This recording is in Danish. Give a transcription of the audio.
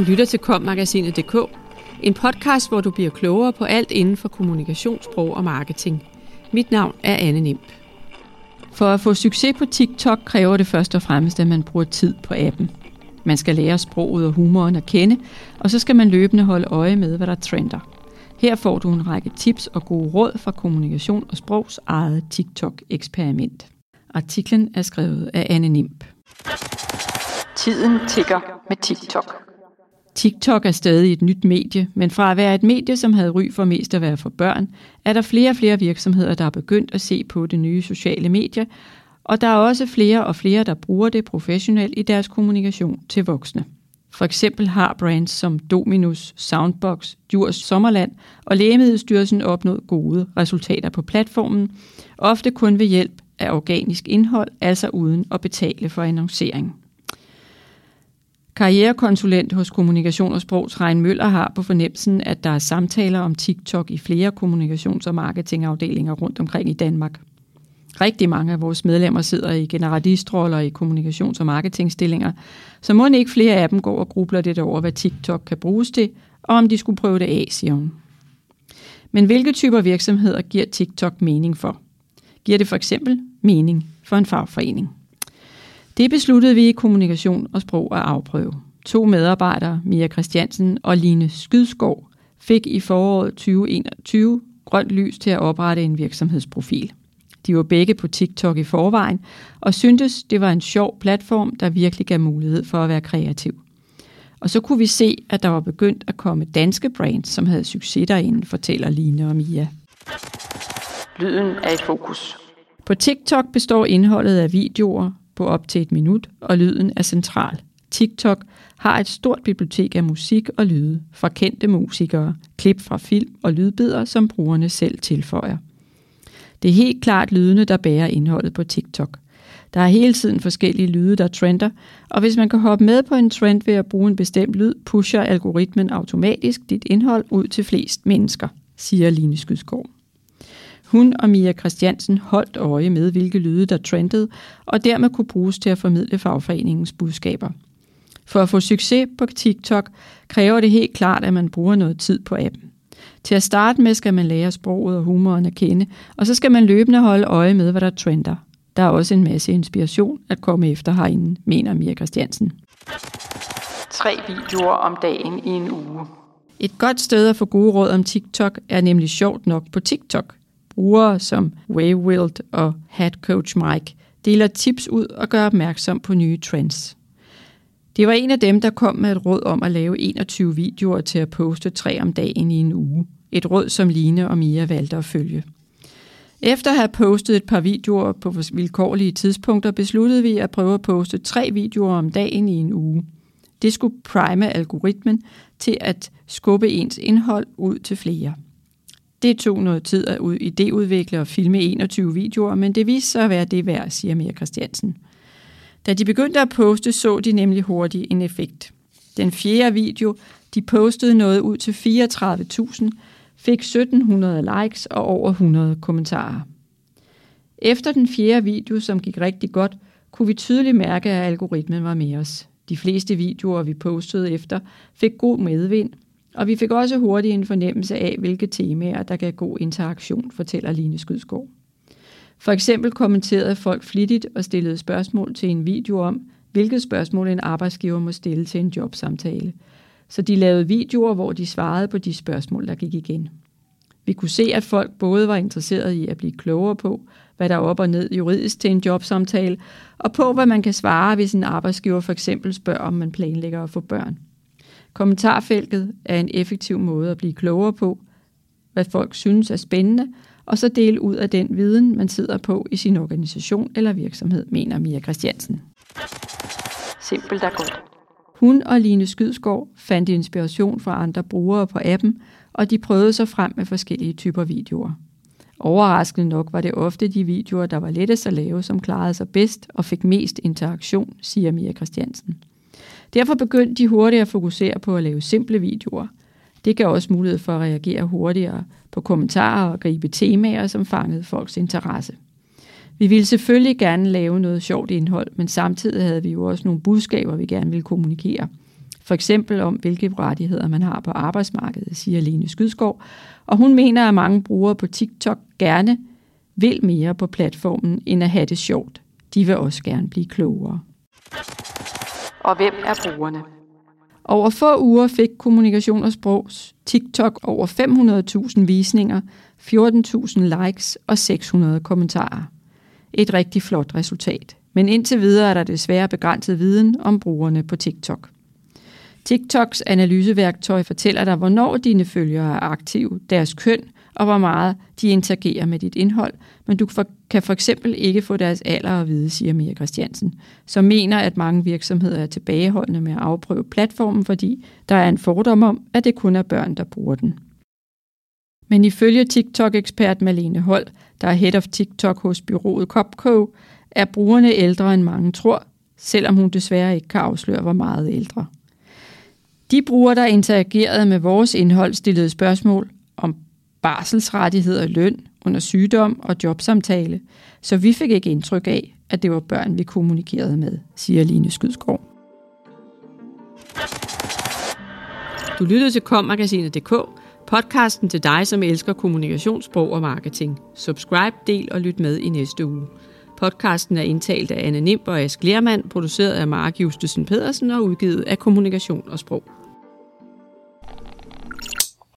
Du lytter til kommagasinet.dk, en podcast, hvor du bliver klogere på alt inden for kommunikationssprog og marketing. Mit navn er Anne Nimp. For at få succes på TikTok kræver det først og fremmest, at man bruger tid på appen. Man skal lære sproget og humoren at kende, og så skal man løbende holde øje med, hvad der trender. Her får du en række tips og gode råd fra Kommunikation og Sprogs eget TikTok-eksperiment. Artiklen er skrevet af Anne Nimp. Tiden tigger med TikTok. TikTok er stadig et nyt medie, men fra at være et medie, som havde ry for mest at være for børn, er der flere og flere virksomheder, der er begyndt at se på det nye sociale medie, og der er også flere og flere, der bruger det professionelt i deres kommunikation til voksne. For eksempel har brands som Dominus, Soundbox, Djurs Sommerland og Lægemiddelstyrelsen opnået gode resultater på platformen, ofte kun ved hjælp af organisk indhold, altså uden at betale for annoncering. Karrierekonsulent hos Kommunikation og Sprogs Rein Møller har på fornemmelsen, at der er samtaler om TikTok i flere kommunikations- og marketingafdelinger rundt omkring i Danmark. Rigtig mange af vores medlemmer sidder i generalistroller i kommunikations- og marketingstillinger, så må ikke flere af dem går og grubler lidt over, hvad TikTok kan bruges til, og om de skulle prøve det af, siger hun. Men hvilke typer virksomheder giver TikTok mening for? Giver det for eksempel mening for en fagforening? Det besluttede vi i kommunikation og sprog at afprøve. To medarbejdere, Mia Christiansen og Line Skydskov, fik i foråret 2021 grønt lys til at oprette en virksomhedsprofil. De var begge på TikTok i forvejen, og syntes, det var en sjov platform, der virkelig gav mulighed for at være kreativ. Og så kunne vi se, at der var begyndt at komme danske brands, som havde succes derinde, fortæller Line og Mia. Lyden er i fokus. På TikTok består indholdet af videoer på op til et minut, og lyden er central. TikTok har et stort bibliotek af musik og lyde fra kendte musikere, klip fra film og lydbidder, som brugerne selv tilføjer. Det er helt klart lydene, der bærer indholdet på TikTok. Der er hele tiden forskellige lyde, der trender, og hvis man kan hoppe med på en trend ved at bruge en bestemt lyd, pusher algoritmen automatisk dit indhold ud til flest mennesker, siger Line Skydsgaard. Hun og Mia Christiansen holdt øje med, hvilke lyde der trendede, og dermed kunne bruges til at formidle fagforeningens budskaber. For at få succes på TikTok kræver det helt klart, at man bruger noget tid på appen. Til at starte med skal man lære sproget og humoren at kende, og så skal man løbende holde øje med, hvad der trender. Der er også en masse inspiration at komme efter herinde, mener Mia Christiansen. Tre videoer om dagen i en uge. Et godt sted at få gode råd om TikTok er nemlig sjovt nok på TikTok. Brugere som Waywild og Hat Coach Mike deler tips ud og gør opmærksom på nye trends. Det var en af dem, der kom med et råd om at lave 21 videoer til at poste tre om dagen i en uge. Et råd, som Line og Mia valgte at følge. Efter at have postet et par videoer på vilkårlige tidspunkter, besluttede vi at prøve at poste tre videoer om dagen i en uge. Det skulle prime algoritmen til at skubbe ens indhold ud til flere. Det tog noget tid at idéudvikle og filme 21 videoer, men det viste sig at være det værd, siger Mia Christiansen. Da de begyndte at poste, så de nemlig hurtigt en effekt. Den fjerde video, de postede noget ud til 34.000, fik 1700 likes og over 100 kommentarer. Efter den fjerde video, som gik rigtig godt, kunne vi tydeligt mærke, at algoritmen var med os. De fleste videoer, vi postede efter, fik god medvind, og vi fik også hurtigt en fornemmelse af, hvilke temaer, der gav god interaktion, fortæller Line Skydskov. For eksempel kommenterede folk flittigt og stillede spørgsmål til en video om, hvilket spørgsmål en arbejdsgiver må stille til en jobsamtale. Så de lavede videoer, hvor de svarede på de spørgsmål, der gik igen. Vi kunne se, at folk både var interesserede i at blive klogere på, hvad der er op og ned juridisk til en jobsamtale, og på, hvad man kan svare, hvis en arbejdsgiver for eksempel spørger, om man planlægger at få børn. Kommentarfeltet er en effektiv måde at blive klogere på, hvad folk synes er spændende, og så dele ud af den viden, man sidder på i sin organisation eller virksomhed, mener Mia Christiansen. Simpelt og godt. Hun og Line Skydsgaard fandt inspiration fra andre brugere på appen, og de prøvede sig frem med forskellige typer videoer. Overraskende nok var det ofte de videoer, der var lettest at lave, som klarede sig bedst og fik mest interaktion, siger Mia Christiansen. Derfor begyndte de hurtigt at fokusere på at lave simple videoer. Det gav også mulighed for at reagere hurtigere på kommentarer og gribe temaer, som fangede folks interesse. Vi ville selvfølgelig gerne lave noget sjovt indhold, men samtidig havde vi jo også nogle budskaber, vi gerne ville kommunikere. For eksempel om, hvilke rettigheder man har på arbejdsmarkedet, siger Lene Skydskov. Og hun mener, at mange brugere på TikTok gerne vil mere på platformen, end at have det sjovt. De vil også gerne blive klogere. Og hvem er brugerne? Over få uger fik Kommunikation og Sprogs TikTok over 500.000 visninger, 14.000 likes og 600 kommentarer. Et rigtig flot resultat. Men indtil videre er der desværre begrænset viden om brugerne på TikTok. TikToks analyseværktøj fortæller dig, hvornår dine følgere er aktive, deres køn og hvor meget de interagerer med dit indhold, men du kan for eksempel ikke få deres alder at vide, siger Mia Christiansen, som mener, at mange virksomheder er tilbageholdende med at afprøve platformen, fordi der er en fordom om, at det kun er børn, der bruger den. Men ifølge TikTok-ekspert Malene Hold, der er head of TikTok hos byrået Copco, er brugerne ældre end mange tror, selvom hun desværre ikke kan afsløre, hvor meget ældre. De brugere, der interagerede med vores indhold, stillede spørgsmål om barselsrettigheder, løn under sygdom og jobsamtale, så vi fik ikke indtryk af, at det var børn, vi kommunikerede med, siger Line Skydsgaard. Du lyttede til kommagasinet.dk, podcasten til dig, som elsker kommunikationssprog og marketing. Subscribe, del og lyt med i næste uge. Podcasten er indtalt af Anne Nimb og Ask Lermand, produceret af Mark Justesen Pedersen og udgivet af Kommunikation og Sprog.